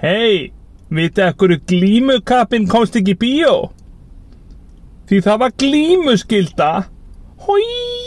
Hei, vitið ekkur glímukappin komst ekki í bíó? Því það var glímuskylda. Hói!